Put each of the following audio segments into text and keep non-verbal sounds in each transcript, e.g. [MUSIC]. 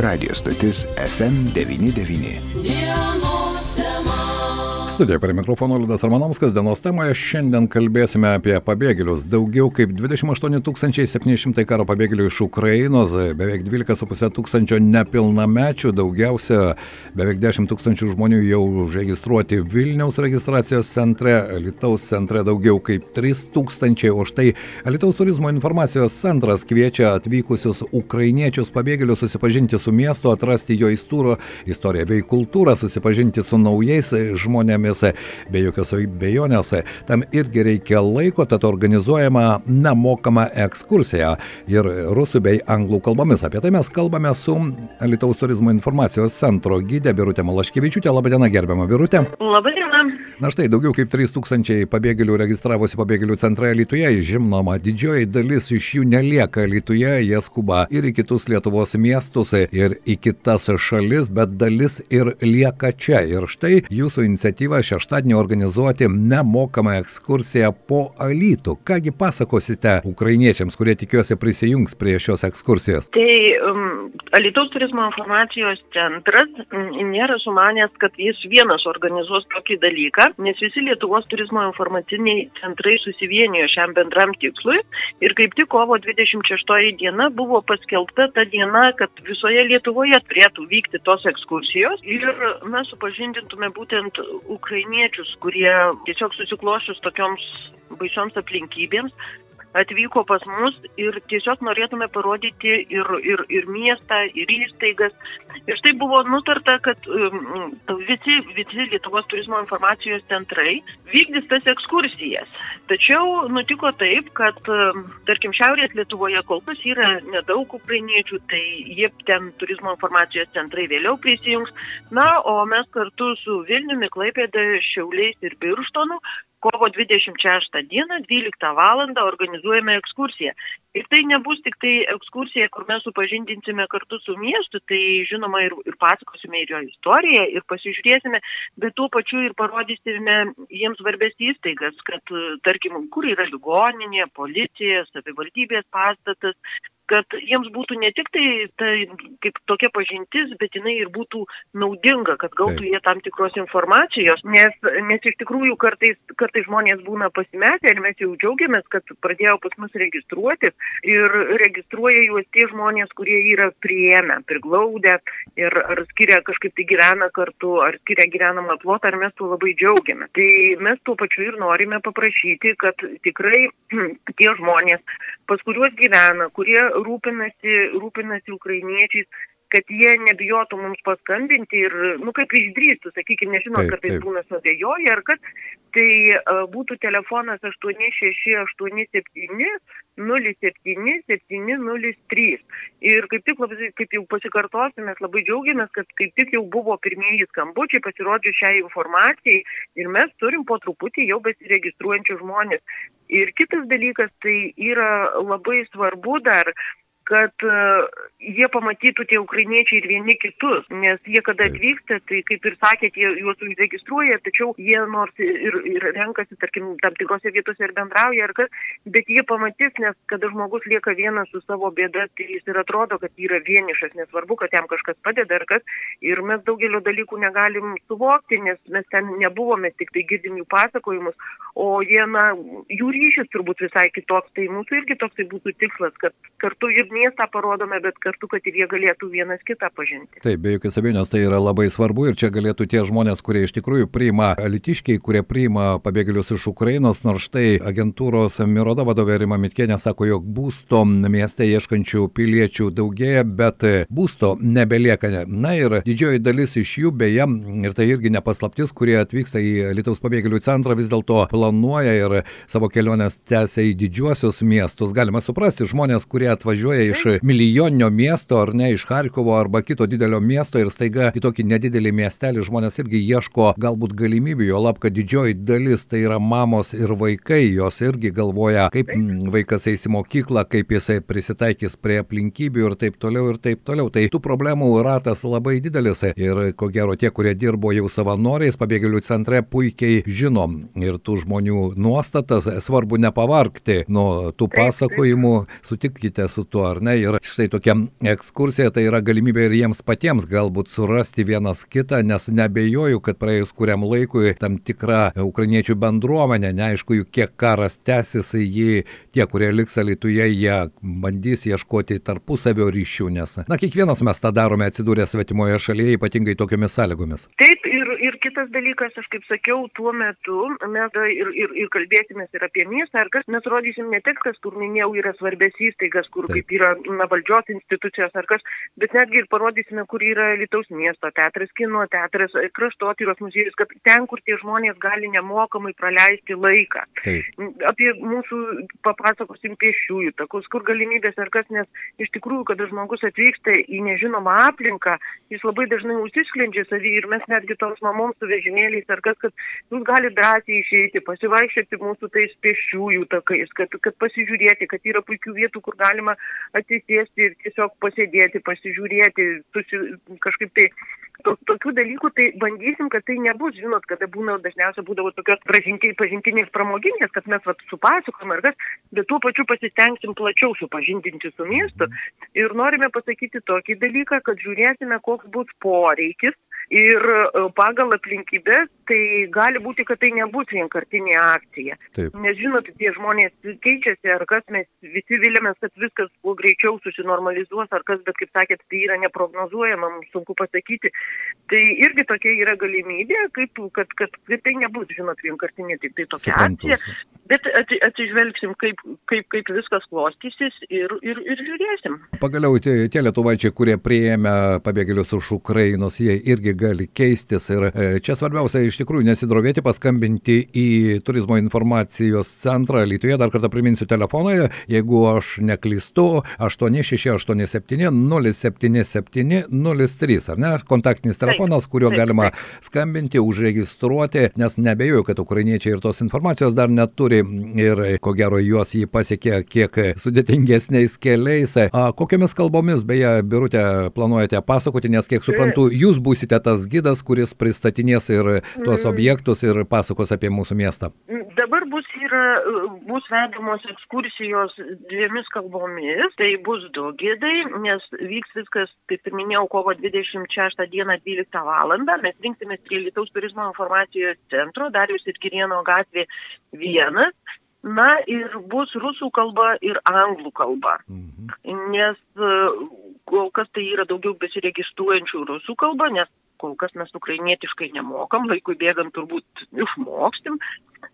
Radio stotis FM99. Studijoje prie mikrofono Liudas Armanovskas. Dienos temoje šiandien kalbėsime apie pabėgėlius. Daugiau kaip 28 700 karo pabėgėlių iš Ukrainos, beveik 12,5 tūkstančio nepilnamečių, daugiausia beveik 10 tūkstančių žmonių jau užregistruoti Vilniaus registracijos centre, Lietuvos centre daugiau kaip 3 tūkstančiai, o štai Lietuvos turizmo informacijos centras kviečia atvykusius ukrainiečius pabėgėlius susipažinti su miestu, atrasti jo istoriją bei kultūrą, susipažinti su naujais žmonėmis žmonėmis, be jokios abejonės. Tam irgi reikia laiko, tad organizuojama nemokama ekskursija ir rusų bei anglų kalbomis. Apie tai mes kalbame su Lietuvos turizmo informacijos centro gydė Birutė Malaškevičiūtė. Labadiena, gerbiama Birutė. Labadiena. Na štai, daugiau kaip 3000 pabėgėlių registravosi pabėgėlių centre Lietuvoje. Žinoma, didžioji dalis iš jų nelieka Lietuvoje, jie skuba ir į kitus Lietuvos miestus, ir į kitas šalis, bet dalis ir lieka čia. Ir štai jūsų iniciatyva iniciatyvą šeštadienį organizuoti nemokamą ekskursiją po Alytų. Kągi pasakosite ukrainiečiams, kurie tikiuosi prisijungs prie šios ekskursijos? Tai um, Alytaus turizmo informacijos centras nėra sumanęs, kad jis vienas organizuos tokį dalyką, nes visi Lietuvos turizmo informaciniai centrai susivienijo šiam bendram tikslui ir kaip tik kovo 26 diena buvo paskelbta ta diena, kad visoje Lietuvoje turėtų vykti tos ekskursijos ir mes supažindintume būtent ukrainiečius, kurie tiesiog susiklošius tokioms baisioms aplinkybėms atvyko pas mus ir tiesiog norėtume parodyti ir, ir, ir miestą, ir įstaigas. Ir štai buvo nutarta, kad um, visi, visi Lietuvos turizmo informacijos centrai vykdys tas ekskursijas. Tačiau nutiko taip, kad, um, tarkim, Šiaurės Lietuvoje kol kas yra nedaug ukrainiečių, tai jie ten turizmo informacijos centrai vėliau prisijungs. Na, o mes kartu su Vilniumi, Klaipėda, Šiauliais ir Birštonu kovo 26 dieną 12 val. organizuojame ekskursiją. Ir tai nebus tik tai ekskursija, kur mes supažindinsime kartu su miestu, tai žinoma ir, ir pasakosime ir jo istoriją, ir pasižiūrėsime, bet tuo pačiu ir parodysime jiems svarbės įstaigas, kad, tarkim, kur yra ligoninė, policija, savivaldybės pastatas, kad jiems būtų ne tik tai, tai kaip tokia pažintis, bet jinai ir būtų naudinga, kad gautų Taip. jie tam tikros informacijos, nes, nes iš tikrųjų kartais, kartais žmonės būna pasimetę ir mes jau džiaugiamės, kad pradėjo pas mus registruotis ir registruoja juos tie žmonės, kurie yra prieėmę, priglaudę ir ar skiria kažkaip tai gyvena kartu, ar skiria gyvenamą plotą, ar mes tuo labai džiaugiamės. Tai mes tuo pačiu ir norime paprašyti, kad tikrai [CLEARS THROAT] tie žmonės, pas kuriuos gyvena, kurie rūpinasi, rūpinasi ukrainiečiais, kad jie nebijotų mums paskambinti ir, nu, kaip išdrįstų, sakykime, nežinau, kartais būna suabejoja, ar kad tai uh, būtų telefonas 8687 07 703. Ir kaip tik, labai, kaip jau pasikartosiu, mes labai džiaugiamės, kad kaip tik jau buvo pirmieji skambučiai pasirodžius šiai informacijai ir mes turim po truputį jau besiregistruojančių žmonės. Ir kitas dalykas, tai yra labai svarbu dar, kad uh, jie pamatytų tie ukrainiečiai ir vieni kitus, nes jie kada atvyksta, tai kaip ir sakėt, jie juos užregistruoja, tačiau jie nors ir, ir renkasi, tarkim, tam tikrose vietose ir bendrauja, ar kas, bet jie pamatys, nes kada žmogus lieka vienas su savo bėda, tai jis ir atrodo, kad yra vienišas, nesvarbu, kad jam kažkas padeda ar kas, ir mes daugelio dalykų negalim suvokti, nes mes ten nebuvome, tik tai girdim jų pasakojimus, o jie, na, jų ryšys turbūt visai kitoks, tai mūsų irgi toks tai būtų tikslas, kad kartu ir miestą parodome, bet kartu, kad ir jie galėtų vienas kitą pažinti. Taip, be jokios abejonės tai yra labai svarbu ir čia galėtų tie žmonės, kurie iš tikrųjų priima litiškiai, kurie priima pabėgėlius iš Ukrainos, nors štai agentūros Miroda vadovė Rima Mitkienė sako, jog būsto mieste ieškančių piliečių daugėja, bet būsto nebelieka. Na ir didžioji dalis iš jų, beje, ir tai irgi nepaslaptis, kurie atvyksta į Lietuvos pabėgėlių centrą, vis dėlto planuoja ir savo keliones tęsia į didžiuosius miestus. Galima suprasti, žmonės, kurie atvažiuoja iš milijoninio miesto ar ne iš Harkovo arba kito didelio miesto ir staiga į tokį nedidelį miestelį žmonės irgi ieško galbūt galimybių, jo lab, kad didžioji dalis tai yra mamos ir vaikai, jos irgi galvoja, kaip vaikas eis į mokyklą, kaip jisai prisitaikys prie aplinkybių ir taip toliau ir taip toliau. Tai tų problemų ratas labai didelis ir ko gero tie, kurie dirbo jau savanoriais pabėgėlių centre, puikiai žino. Ir tų žmonių nuostatas, svarbu nepavarkti nuo tų pasakojimų, sutikite su tuo ar ne? Ir štai tokia ekskursija tai yra galimybė ir jiems patiems galbūt surasti vienas kitą, nes nebejoju, kad praėjus kuriam laikui tam tikra ukrainiečių bendruomenė, neaišku, kiek karas tęsis, jį tie, kurie liks alituje, jie bandys ieškoti tarpusavio ryšių, nes, na, kiekvienas mes tą darome atsidūrę svetimoje šalyje, ypatingai tokiomis sąlygomis. Taip, ir, ir kitas dalykas, aš kaip sakiau, tuo metu mes ir, ir, ir kalbėsime ir apie miestą, ar kas, mes rodysim ne tik, kas, kur minėjau, yra svarbės įstaigas, kur Taip. kaip yra na, valdžios institucijos ar kas, bet netgi ir parodysime, kur yra Lietuvos miesto teatras, kino teatras, kraštotyros muziejus, kad ten, kur tie žmonės gali nemokamai praleisti laiką. Taip. Apie mūsų papasakosim pėsčiųjų takus, kur galimybės ar kas, nes iš tikrųjų, kada žmogus atvyksta į nežinomą aplinką, jis labai dažnai užsisklendžia savį ir mes netgi toms mamoms su vežimėliais ar kas, kad jūs galite drąsiai išeiti, pasivaikščioti mūsų tais pėsčiųjų takais, kad, kad pasižiūrėti, kad yra puikių vietų, kur galima atsisėsti ir tiesiog pasėdėti, pasižiūrėti, susi, kažkaip tai to, tokių dalykų, tai bandysim, kad tai nebus, žinot, kada būna, dažniausiai būdavo tokios pažintinės pramoginės, kad mes vat, supasakojam ar kas, bet tuo pačiu pasistengsim plačiau supažindinti su miestu. Ir norime pasakyti tokį dalyką, kad žiūrėsime, koks bus poreikis ir e, pagal aplinkybės, tai gali būti, kad tai nebus vienkartinė akcija. Taip. Nes žinot, tie žmonės keičiasi, ar kas mes visi vilėmės, kad viskas kuo greičiau susinormalizuos, ar kas, bet kaip sakėt, tai yra neprognozuojama, mums sunku pasakyti. Tai irgi tokia yra galimybė, kaip, kad, kad, kad tai nebus, žinot, vienkartinė tik tai tokia Suprantu. akcija. Bet atsižvelgsim, kaip, kaip, kaip viskas klostysis ir, ir, ir žiūrėsim. Pagaliau tie, tie lietuvaičiai, kurie prieėmė pabėgėlius iš Ukrainos, jie irgi gali keistis. Ir e, čia svarbiausia iš tikrųjų nesidrovėti, paskambinti į turizmo informacijos centrą Lietuvoje. Dar kartą priminsiu telefoną, jeigu aš neklystu, 8687 077 03, ar ne? Kontaktinis telefonas, kuriuo galima skambinti, užregistruoti, nes nebejoju, kad ukrainiečiai ir tos informacijos dar neturi ir ko gero juos jį pasiekė kiek sudėtingesniais keliais. A, kokiamis kalbomis, beje, Birutė, planuojate pasakoti, nes kiek suprantu, jūs būsite tas gidas, kuris pristatinės ir tuos mm. objektus ir pasakos apie mūsų miestą? Dabar bus, yra, bus vedamos ekskursijos dviemis kalbomis, tai bus du gidai, nes vyks viskas, kaip ir minėjau, kovo 26 dieną 12 val. Mes rinksimės prie Lietuvos turizmo informacijos centro, Darius ir Kirieno gatvė vienas. Na ir bus rusų kalba ir anglų kalba. Mhm. Nes kol kas tai yra daugiau besiregistruojančių rusų kalba, nes kol kas mes ukrainietiškai nemokam, laikui bėgant turbūt išmokstim,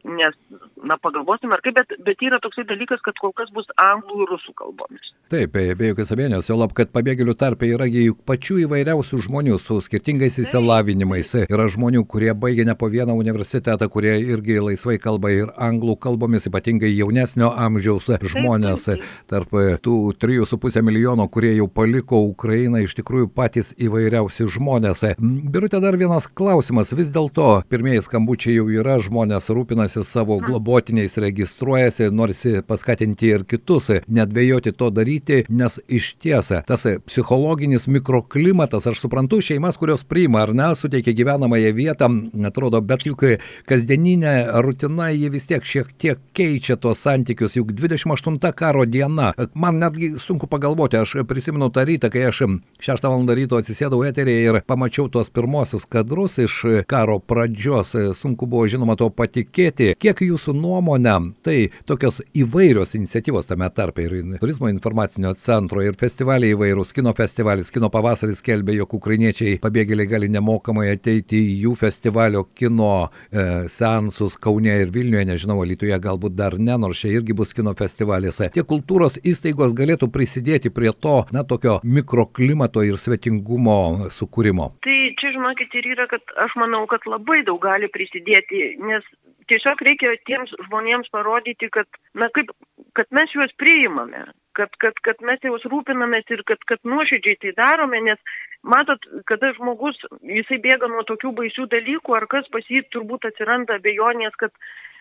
nes, na, pagalvosim ar kaip, bet, bet yra toksai dalykas, kad kol kas bus anglų ir rusų kalbomis. Taip, be jokios abejonės, jau lab, kad pabėgėlių tarpe yra pačių įvairiausių žmonių su skirtingais įsilavinimais. Yra žmonių, kurie baigia ne po vieną universitetą, kurie irgi laisvai kalba ir anglų kalbomis, ypatingai jaunesnio amžiaus žmonės. Tarp tų 3,5 milijono, kurie jau paliko Ukrainą, iš tikrųjų patys įvairiausi žmonės. Birutė, dar vienas klausimas. Vis dėlto pirmieji skambučiai jau yra, žmonės rūpinasi savo globotiniais, registruojasi, norisi paskatinti ir kitus, nedvėjoti to daryti, nes iš tiesa tas psichologinis mikroklimatas, aš suprantu, šeimas, kurios priima ar ne, suteikia gyvenamąją vietą, atrodo, bet juk kasdieninė rutina jį vis tiek šiek tiek keičia tuos santykius, juk 28 karo diena. Man netgi sunku pagalvoti, aš prisimenu tą rytą, kai aš 6 val. ryto atsisėdau eterėje ir pamačiau tuos pirmosius kadrus iš karo pradžios. Sunku buvo žinoma to patikėti. Kiek jūsų nuomonė, tai tokios įvairios iniciatyvos tame tarpe ir turizmo informacinio centro ir festivaliai įvairūs, kino festivalis, kino pavasaris skelbė, jog ukrainiečiai pabėgėliai gali nemokamai ateiti į jų festivalio kino e, seansus Kaune ir Vilniuje, nežinau, Lietuvoje galbūt dar ne, nors čia irgi bus kino festivalis. Tie kultūros įstaigos galėtų prisidėti prie to, na, tokio mikroklimato ir svetingumo sukūrimo. Tai čia žinokit ir yra, kad aš manau, kad labai daug gali prisidėti, nes tiesiog reikia tiems žmonėms parodyti, kad, na, kaip, kad mes juos priimame, kad, kad, kad mes juos rūpinamės ir kad, kad nuoširdžiai tai darome, nes matot, kada žmogus, jisai bėga nuo tokių baisių dalykų, ar kas pas jį turbūt atsiranda abejonės, kad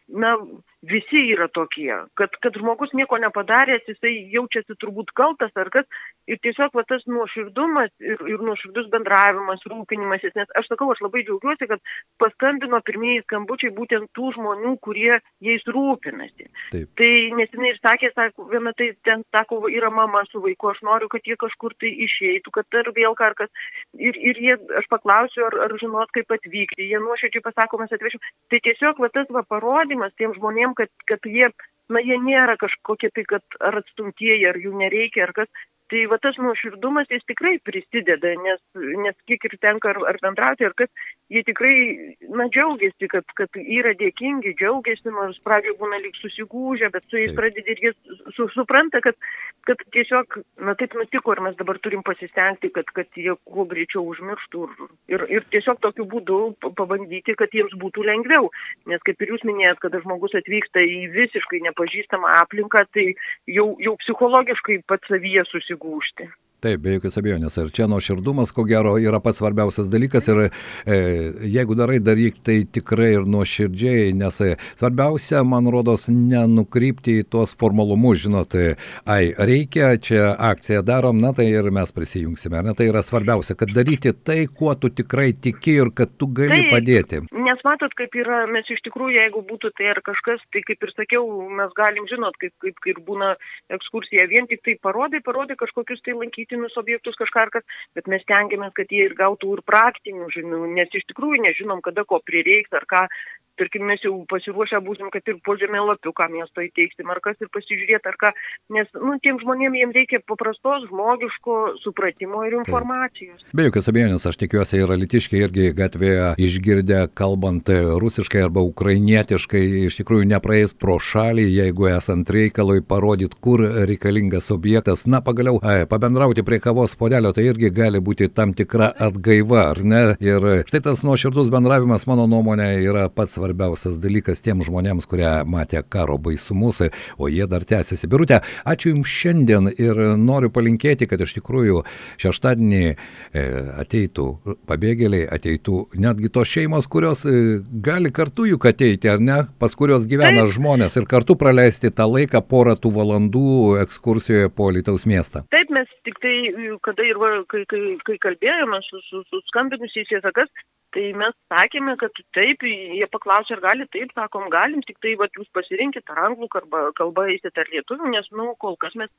na, visi yra tokie, kad, kad žmogus nieko nepadaręs, jisai jaučiasi turbūt kaltas ar kas, ir tiesiog va, tas nuoširdumas ir, ir nuoširdus bendravimas, rūpinimasis, nes aš sakau, aš labai džiaugiuosi, kad paskambino pirmieji skambučiai būtent tų žmonių, kurie jais rūpinasi. Taip. Tai nesinai ir sakė, sako, viena tai ten sako, yra mama su vaiku, aš noriu, kad jie kažkur tai išeitų, kad ar vėl karkas. Ir, ir jie, aš paklausiu, ar, ar žinot, kaip atvykti, jie nuoširdžiai pasako, mes atvešim. Tai tiesiog va, tas va, parodimas tiem žmonėms, žmonėm, kad, kad jie, na, jie nėra kažkokie tai, kad ar atstumtieji, ar jų nereikia, ar kas. Tai va tas nuoširdumas jis tikrai prisideda, nes, nes kiek ir tenka ar, ar bendrauti, ar kas, jie tikrai, na, džiaugiasi, kad, kad yra dėkingi, džiaugiasi, nors pradžioje būna lyg susigūžę, bet su jais pradedi ir jie su, supranta, kad, kad tiesiog, na, taip nutiko ir mes dabar turim pasistengti, kad, kad jie kuo greičiau užmirštų ir, ir, ir tiesiog tokiu būdu pabandyti, kad jiems būtų lengviau. Nes kaip ir jūs minėjot, kada žmogus atvyksta į visiškai nepažįstamą aplinką, tai jau, jau psichologiškai pats savyje susigūžė susigūžti. Taip, be jokios abejonės. Ir čia nuoširdumas, ko gero, yra pats svarbiausias dalykas. Ir e, jeigu darai, daryk tai tikrai ir nuoširdžiai, nes e, svarbiausia, man rodos, nenukrypti į tuos formalumus, žinot, e, ai, reikia, čia akciją darom, na tai ir mes prisijungsime. Na tai yra svarbiausia, kad daryti tai, kuo tu tikrai tiki ir kad tu gali Taip, padėti. Nes matot, kaip yra, mes iš tikrųjų, jeigu būtų tai ar kažkas, tai kaip ir sakiau, mes galim žinot, kaip, kaip, kaip būna ekskursija, vien tik tai parodai, parodai kažkokius tai lankyti buitinius objektus kažką ar kas, bet mes tengiamės, kad jie ir gautų ir praktinių žinių, nes iš tikrųjų nežinom, kada ko prireiks ar ką tarkim, mes jau pasiruošę būsim, kad ir po žemėlapiuką miesto įteiksim, ar kas ir pasižiūrėti, ar ką, nes, nu, tiem žmonėms jiems reikia paprastos, žmogiško supratimo ir informacijos. Be jokios abejonės, aš tikiuosi, ir alitiškai irgi gatvėje išgirdę, kalbant rusiškai arba ukrainietiškai, iš tikrųjų nepraeis pro šalį, jeigu esant reikalui parodyt, kur reikalingas objektas. Na, pagaliau, ai, pabendrauti prie kavos podelio, tai irgi gali būti tam tikra atgaiva, ar ne? Ir štai tas nuoširdus bendravimas, mano nuomonė, yra pats svarbiausias svarbiausias dalykas tiems žmonėms, kurie matė karo baisumus, o jie dar tęsiasi. Birutė, ačiū Jums šiandien ir noriu palinkėti, kad iš tikrųjų šeštadienį e, ateitų pabėgėliai, ateitų netgi tos šeimos, kurios e, gali kartu juk ateiti, ar ne, pas kurios gyvena Taip. žmonės ir kartu praleisti tą laiką porą tų valandų ekskursijoje po Lietuvos miestą. Taip, mes tik tai, kada ir kai, kai, kai kalbėjome su, su, su skambinusiais, jie sakas, Tai mes sakėme, kad taip, jie paklausė, ar gali taip, sakom, galim, tik tai, va, jūs pasirinkit ar anglų kalbą, kalbą eisit ar lietuvių, nes, nu, kol kas mes,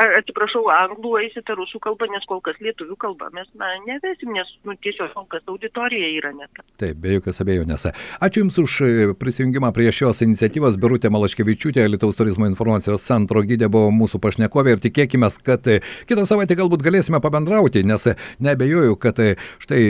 ar, atsiprašau, anglų eisit ar rusų kalbą, nes kol kas lietuvių kalbą mes, na, nevesim, nes, nu, tiesiog kol kas auditorija yra net. Taip, be jokios abejonės. Ačiū Jums už e, prisijungimą prie šios iniciatyvos. Birutė Malaškevičiūtė, Lietuvos turizmo informacijos centro gydė buvo mūsų pašnekovė ir tikėkime, kad e, kitą savaitę galbūt galėsime pabendrauti, nes e, nebejoju, kad štai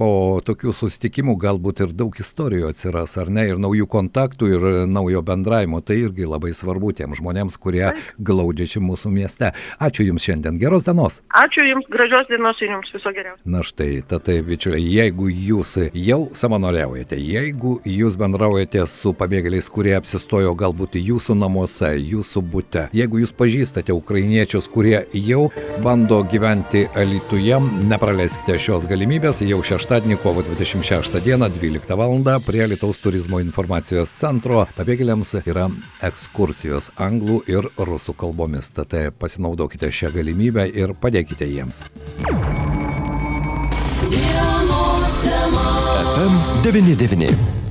po tokių tokių susitikimų galbūt ir daug istorijų atsiras, ar ne, ir naujų kontaktų, ir naujo bendravimo. Tai irgi labai svarbu tiems žmonėms, kurie glaudžia čia mūsų mieste. Ačiū Jums šiandien, geros dienos. Ačiū Jums, gražios dienos ir Jums viso geriausio. Na štai, tatai, bičiuliai, jeigu Jūs jau savanoriaujate, jeigu Jūs bendraujate su pabėgėliais, kurie apsistojo galbūt Jūsų namuose, Jūsų būte, jeigu Jūs pažįstate ukrainiečius, kurie jau bando gyventi Alituje, nepraleiskite šios galimybės, jau šeštadienį kovo 20. 26 dieną 12 val. prie Lietuvos turizmo informacijos centro pabėgėliams yra ekskursijos anglų ir rusų kalbomis. Tad pasinaudokite šią galimybę ir padėkite jiems. FM 99.